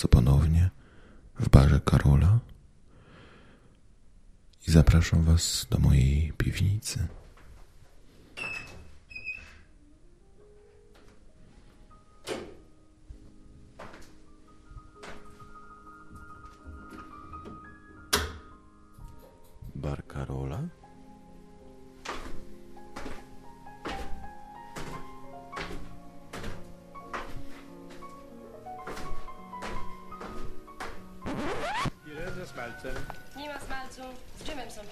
bardzo ponownie w barze Karola i zapraszam Was do mojej piwnicy. Z dżemem są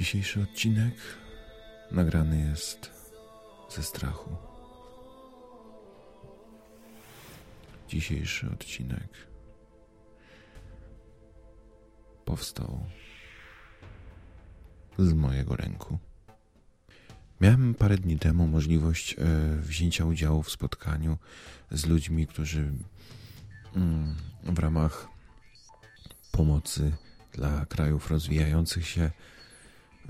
Dzisiejszy odcinek nagrany jest ze strachu. Dzisiejszy odcinek powstał z mojego ręku. Miałem parę dni temu możliwość e, wzięcia udziału w spotkaniu z ludźmi, którzy mm, w ramach pomocy dla krajów rozwijających się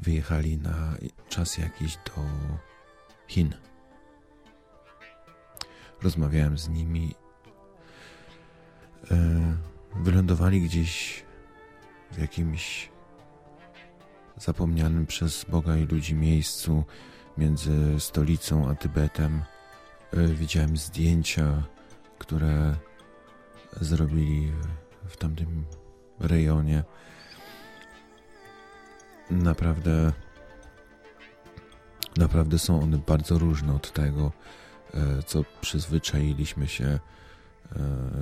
wyjechali na czas jakiś do Chin. Rozmawiałem z nimi. E, wylądowali gdzieś w jakimś zapomnianym przez Boga i ludzi miejscu między stolicą a Tybetem. E, widziałem zdjęcia, które zrobili w tamtym rejonie naprawdę naprawdę są one bardzo różne od tego, e, co przyzwyczailiśmy się e,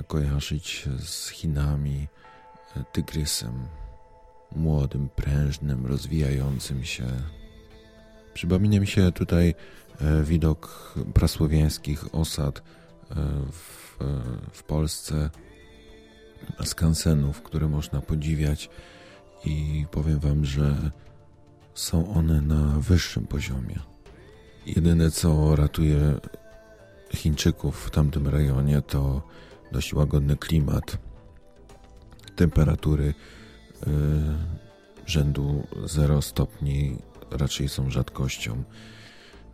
kojarzyć z Chinami, e, tygrysem, młodym, prężnym, rozwijającym się. Przypomina mi się tutaj widok prasłowiańskich osad w, w Polsce, skansenów, które można podziwiać i powiem Wam, że są one na wyższym poziomie. Jedyne co ratuje Chińczyków w tamtym rejonie to dość łagodny klimat, temperatury yy, rzędu 0 stopni raczej są rzadkością.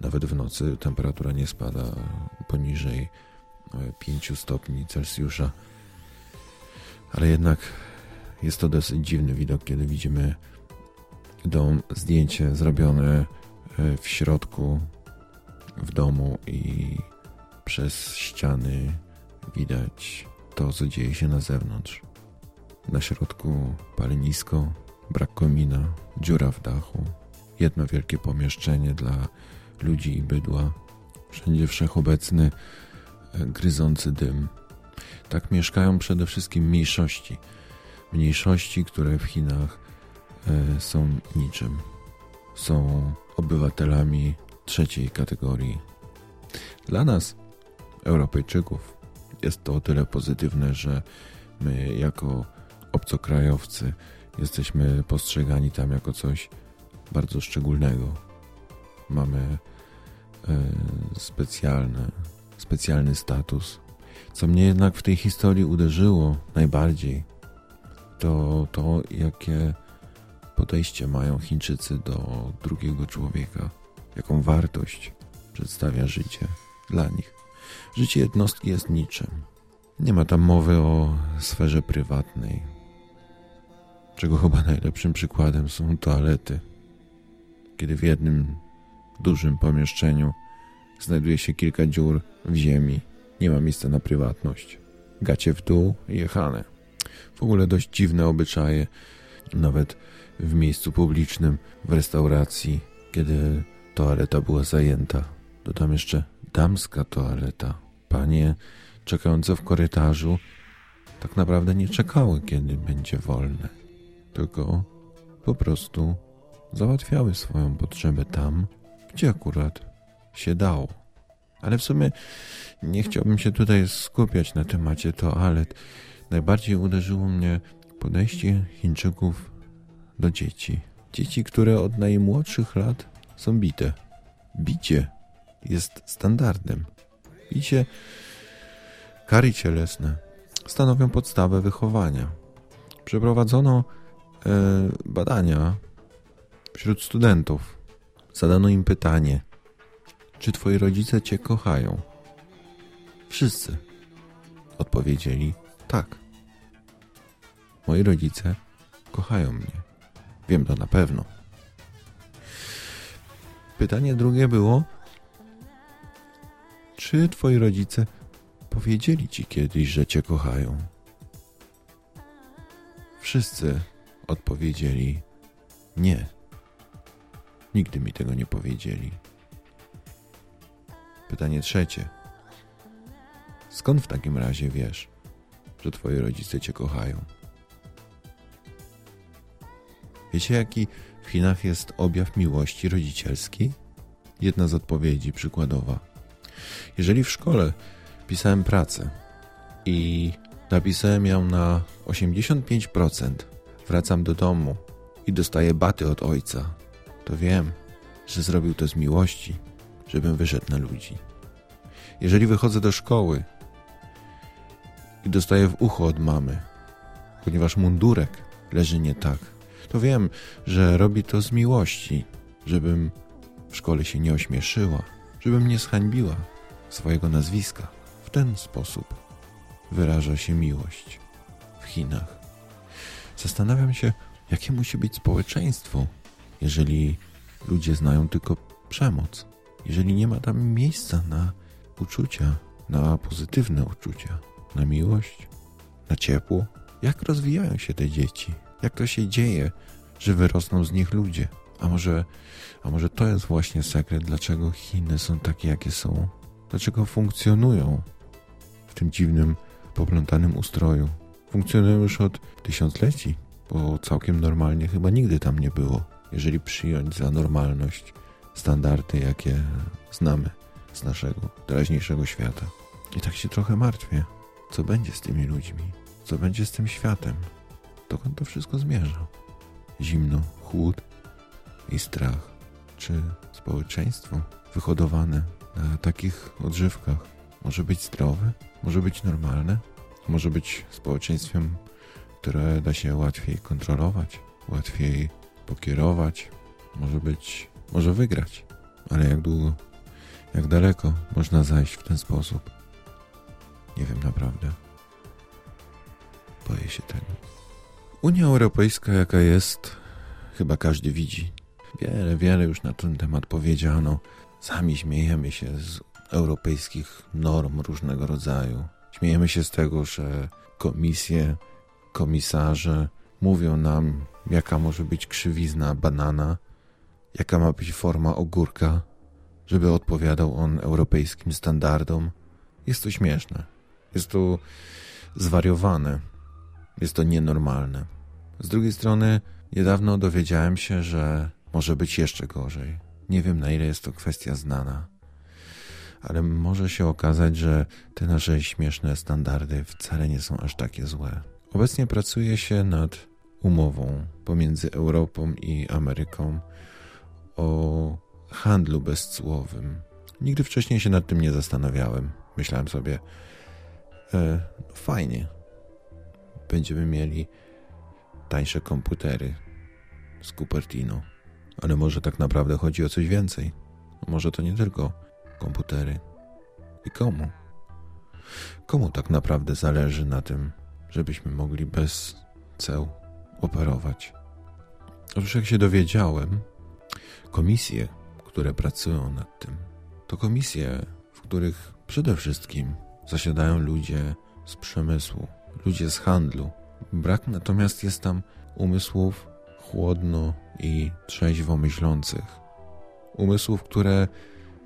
Nawet w nocy temperatura nie spada poniżej 5 e, stopni Celsjusza. Ale jednak jest to dosyć dziwny widok, kiedy widzimy dom, zdjęcie zrobione e, w środku w domu i przez ściany widać to, co dzieje się na zewnątrz. Na środku palenisko, brak komina, dziura w dachu, jedno wielkie pomieszczenie dla ludzi i bydła, wszędzie wszechobecny, e, gryzący dym. Tak mieszkają przede wszystkim mniejszości – mniejszości, które w Chinach e, są niczym. Są obywatelami trzeciej kategorii. Dla nas, Europejczyków, jest to o tyle pozytywne, że my jako obcokrajowcy jesteśmy postrzegani tam jako coś bardzo szczególnego. Mamy e, specjalne, specjalny status. Co mnie jednak w tej historii uderzyło najbardziej, to to, jakie podejście mają Chińczycy do drugiego człowieka, jaką wartość przedstawia życie dla nich. Życie jednostki jest niczym. Nie ma tam mowy o sferze prywatnej, czego chyba najlepszym przykładem są toalety. Kiedy w jednym dużym pomieszczeniu znajduje się kilka dziur w ziemi, nie ma miejsca na prywatność. Gacie w dół, jechane. W ogóle dość dziwne obyczaje, nawet w miejscu publicznym, w restauracji, kiedy toaleta była zajęta. Dodam jeszcze damska toaleta. Panie czekające w korytarzu tak naprawdę nie czekały, kiedy będzie wolne, tylko po prostu załatwiały swoją potrzebę tam, gdzie akurat się dało. Ale w sumie nie chciałbym się tutaj skupiać na temacie toalet. Najbardziej uderzyło mnie podejście Chińczyków do dzieci. Dzieci, które od najmłodszych lat są bite. Bicie jest standardem. Bicie, kary cielesne stanowią podstawę wychowania. Przeprowadzono e, badania wśród studentów. Zadano im pytanie, czy twoi rodzice cię kochają? Wszyscy odpowiedzieli tak. Moi rodzice kochają mnie. Wiem to na pewno. Pytanie drugie było, czy twoi rodzice powiedzieli ci kiedyś, że cię kochają? Wszyscy odpowiedzieli nie. Nigdy mi tego nie powiedzieli. Pytanie trzecie. Skąd w takim razie wiesz, że twoi rodzice cię kochają? Wiecie, jaki w Chinach jest objaw miłości rodzicielskiej? Jedna z odpowiedzi przykładowa. Jeżeli w szkole pisałem pracę i napisałem ją na 85%, wracam do domu i dostaję baty od ojca, to wiem, że zrobił to z miłości, żebym wyszedł na ludzi. Jeżeli wychodzę do szkoły i dostaję w ucho od mamy, ponieważ mundurek leży nie tak, to wiem, że robi to z miłości, żebym w szkole się nie ośmieszyła, żebym nie zhańbiła swojego nazwiska. W ten sposób wyraża się miłość w Chinach. Zastanawiam się, jakie musi być społeczeństwo, jeżeli ludzie znają tylko przemoc, jeżeli nie ma tam miejsca na uczucia, na pozytywne uczucia, na miłość, na ciepło. Jak rozwijają się te dzieci? Jak to się dzieje, że wyrosną z nich ludzie? A może, a może to jest właśnie sekret, dlaczego Chiny są takie, jakie są? Dlaczego funkcjonują w tym dziwnym, poplątanym ustroju? Funkcjonują już od tysiącleci, bo całkiem normalnie chyba nigdy tam nie było, jeżeli przyjąć za normalność standardy, jakie znamy z naszego teraźniejszego świata. I tak się trochę martwię. Co będzie z tymi ludźmi? Co będzie z tym światem? Dokąd to wszystko zmierza? Zimno, chłód i strach. Czy społeczeństwo wyhodowane na takich odżywkach może być zdrowe? Może być normalne? Może być społeczeństwem, które da się łatwiej kontrolować, łatwiej pokierować? Może być, może wygrać. Ale jak długo? Jak daleko można zajść w ten sposób? Nie wiem naprawdę. Boję się tego. Unia Europejska, jaka jest, chyba każdy widzi. Wiele, wiele już na ten temat powiedziano. Sami śmiejemy się z europejskich norm różnego rodzaju. Śmiejemy się z tego, że komisje, komisarze mówią nam, jaka może być krzywizna banana, jaka ma być forma ogórka, żeby odpowiadał on europejskim standardom. Jest to śmieszne. Jest to zwariowane. Jest to nienormalne. Z drugiej strony, niedawno dowiedziałem się, że może być jeszcze gorzej. Nie wiem, na ile jest to kwestia znana, ale może się okazać, że te nasze śmieszne standardy wcale nie są aż takie złe. Obecnie pracuje się nad umową pomiędzy Europą i Ameryką o handlu bezcłowym. Nigdy wcześniej się nad tym nie zastanawiałem. Myślałem sobie, e, fajnie, będziemy mieli tańsze komputery z Cupertino. Ale może tak naprawdę chodzi o coś więcej. Może to nie tylko komputery. I komu? Komu tak naprawdę zależy na tym, żebyśmy mogli bez ceł operować? Otóż jak się dowiedziałem, komisje, które pracują nad tym, to komisje, w których przede wszystkim zasiadają ludzie z przemysłu, ludzie z handlu. Brak natomiast jest tam umysłów chłodno i trzeźwo myślących. Umysłów, które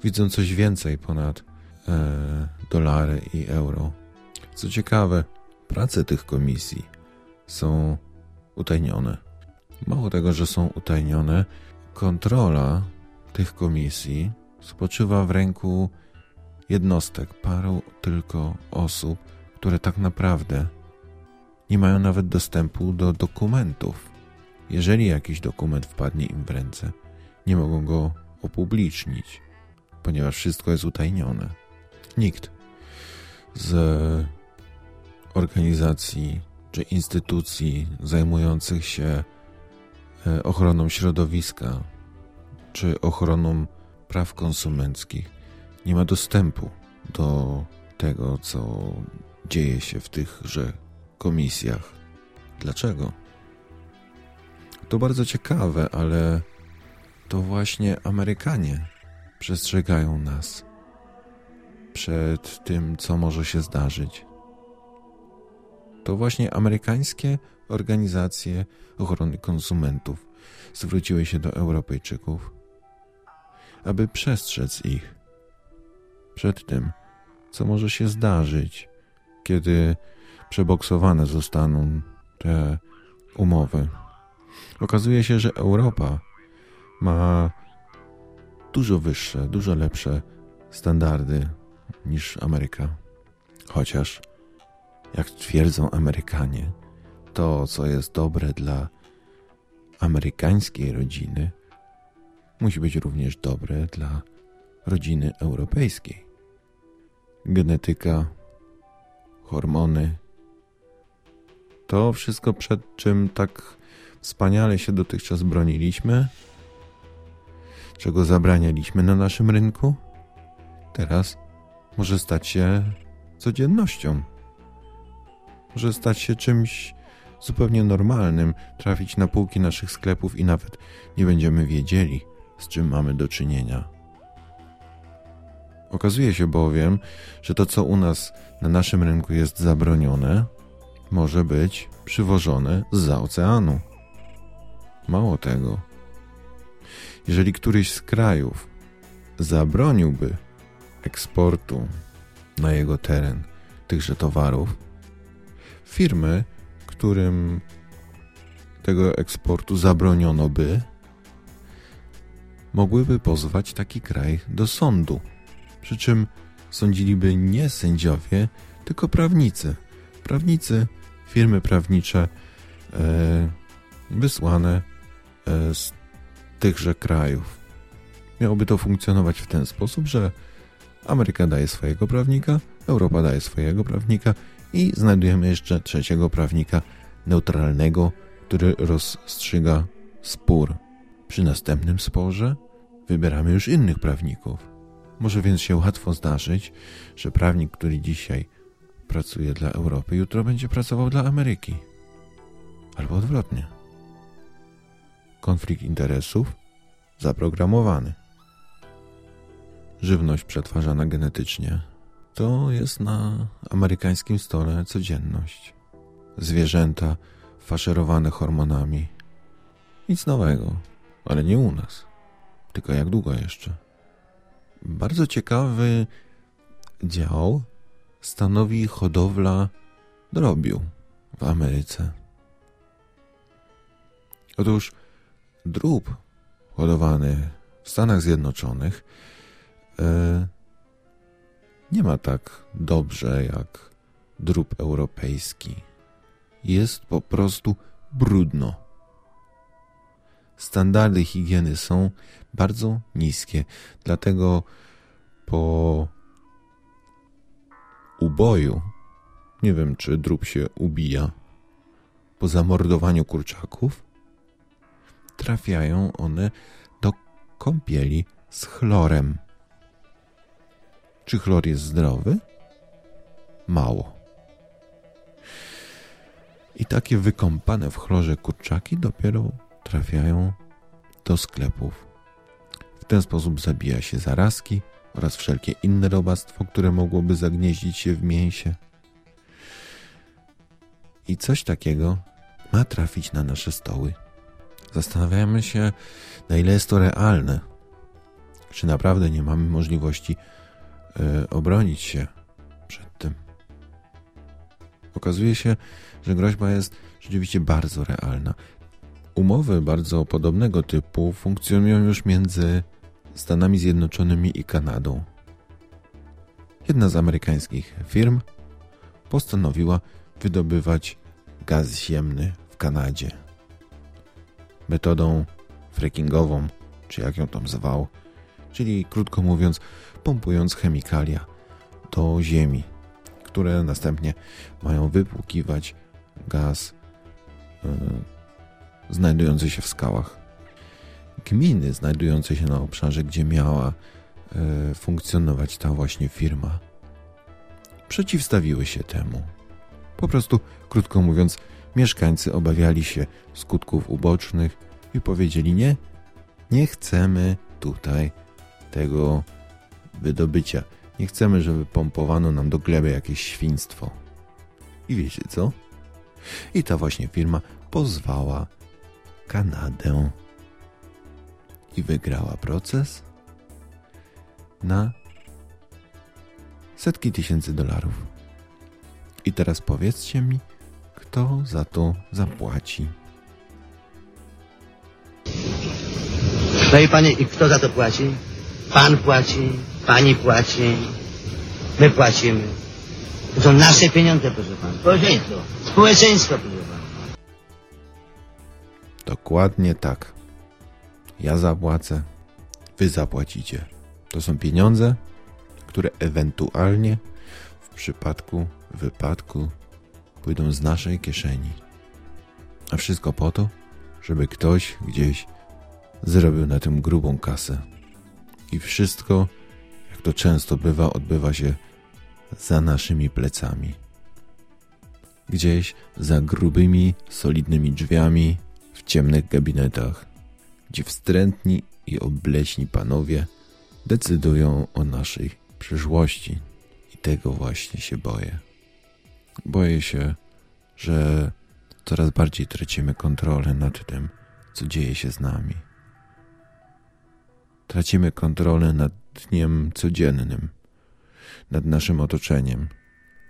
widzą coś więcej ponad e, dolary i euro. Co ciekawe, prace tych komisji są utajnione. Mało tego, że są utajnione, kontrola tych komisji spoczywa w ręku jednostek, paru tylko osób, które tak naprawdę nie mają nawet dostępu do dokumentów. Jeżeli jakiś dokument wpadnie im w ręce, nie mogą go upublicznić, ponieważ wszystko jest utajnione. Nikt z organizacji czy instytucji zajmujących się e, ochroną środowiska czy ochroną praw konsumenckich nie ma dostępu do tego, co dzieje się w tychże komisjach. Dlaczego? To bardzo ciekawe, ale to właśnie Amerykanie przestrzegają nas przed tym, co może się zdarzyć. To właśnie amerykańskie organizacje ochrony konsumentów zwróciły się do Europejczyków, aby przestrzec ich przed tym, co może się zdarzyć, kiedy przeboksowane zostaną te umowy. Okazuje się, że Europa ma dużo wyższe, dużo lepsze standardy niż Ameryka. Chociaż, jak twierdzą Amerykanie, to, co jest dobre dla amerykańskiej rodziny, musi być również dobre dla rodziny europejskiej. Genetyka, hormony, to wszystko, przed czym tak wspaniale się dotychczas broniliśmy, czego zabranialiśmy na naszym rynku, teraz może stać się codziennością. Może stać się czymś zupełnie normalnym, trafić na półki naszych sklepów i nawet nie będziemy wiedzieli, z czym mamy do czynienia. Okazuje się bowiem, że to, co u nas na naszym rynku jest zabronione, może być przywożone z oceanu. Mało tego, jeżeli któryś z krajów zabroniłby eksportu na jego teren tychże towarów, firmy, którym tego eksportu zabroniono by, mogłyby pozwać taki kraj do sądu. Przy czym sądziliby nie sędziowie, tylko prawnicy. Prawnicy, firmy prawnicze e, wysłane e, z tychże krajów. Miałoby to funkcjonować w ten sposób, że Ameryka daje swojego prawnika, Europa daje swojego prawnika i znajdujemy jeszcze trzeciego prawnika neutralnego, który rozstrzyga spór. Przy następnym sporze wybieramy już innych prawników. Może więc się łatwo zdarzyć, że prawnik, który dzisiaj pracuje dla Europy, jutro będzie pracował dla Ameryki. Albo odwrotnie. Konflikt interesów zaprogramowany. Żywność przetwarzana genetycznie to jest na amerykańskim stole codzienność. Zwierzęta faszerowane hormonami. Nic nowego, ale nie u nas. Tylko jak długo jeszcze? Bardzo ciekawy dział stanowi hodowla drobiu w Ameryce. Otóż drób hodowany w Stanach Zjednoczonych e, nie ma tak dobrze jak drób europejski. Jest po prostu brudno. Standardy higieny są bardzo niskie, dlatego po uboju, nie wiem czy drób się ubija, po zamordowaniu kurczaków, trafiają one do kąpieli z chlorem. Czy chlor jest zdrowy? Mało. I takie wykąpane w chlorze kurczaki dopiero trafiają do sklepów. W ten sposób zabija się zarazki oraz wszelkie inne robactwo, które mogłoby zagnieździć się w mięsie. I coś takiego ma trafić na nasze stoły. Zastanawiamy się, na ile jest to realne. Czy naprawdę nie mamy możliwości y, obronić się przed tym? Okazuje się, że groźba jest rzeczywiście bardzo realna. Umowy bardzo podobnego typu funkcjonują już między Stanami Zjednoczonymi i Kanadą. jedna z amerykańskich firm postanowiła wydobywać gaz ziemny w Kanadzie. Metodą frackingową, czy jak ją tam zwał, czyli krótko mówiąc, pompując chemikalia do ziemi, które następnie mają wypłukiwać gaz yy, znajdujący się w skałach. Gminy znajdujące się na obszarze, gdzie miała yy, funkcjonować ta właśnie firma, przeciwstawiły się temu. Po prostu, krótko mówiąc, mieszkańcy obawiali się skutków ubocznych i powiedzieli nie, nie chcemy tutaj tego wydobycia. Nie chcemy, żeby pompowano nam do gleby jakieś świństwo. I wiecie co? I ta właśnie firma pozwała Kanadę i wygrała proces na setki tysięcy dolarów. I teraz powiedzcie mi, kto za to zapłaci. No i panie, i kto za to płaci? Pan płaci, pani płaci, my płacimy. To są nasze pieniądze, proszę pana. Społeczeństwo. Społeczeństwo, proszę pana. Dokładnie tak. Ja zapłacę, wy zapłacicie. To są pieniądze, które ewentualnie w przypadku wypadku pójdą z naszej kieszeni. A wszystko po to, żeby ktoś gdzieś zrobił na tym grubą kasę. I wszystko, jak to często bywa, odbywa się za naszymi plecami. Gdzieś za grubymi, solidnymi drzwiami w ciemnych gabinetach, gdzie wstrętni i obleśni panowie decydują o naszej przyszłości. I tego właśnie się boję. Boję się, że coraz bardziej tracimy kontrolę nad tym, co dzieje się z nami. Tracimy kontrolę nad dniem codziennym, nad naszym otoczeniem,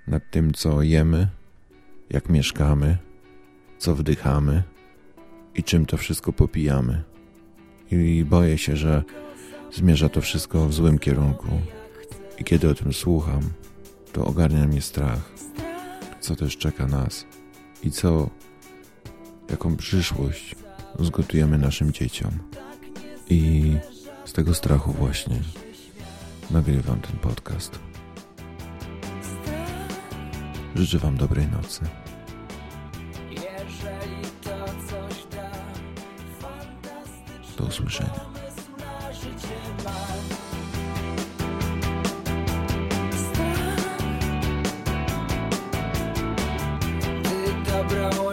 nad tym, co jemy, jak mieszkamy, co wdychamy i czym to wszystko popijamy. I boję się, że zmierza to wszystko w złym kierunku. I kiedy o tym słucham, to ogarnia mnie strach, co też czeka nas i co, jaką przyszłość zgotujemy naszym dzieciom. I z tego strachu właśnie nagrywam ten podcast. Życzę Wam dobrej nocy. Usłyszenia. pomysł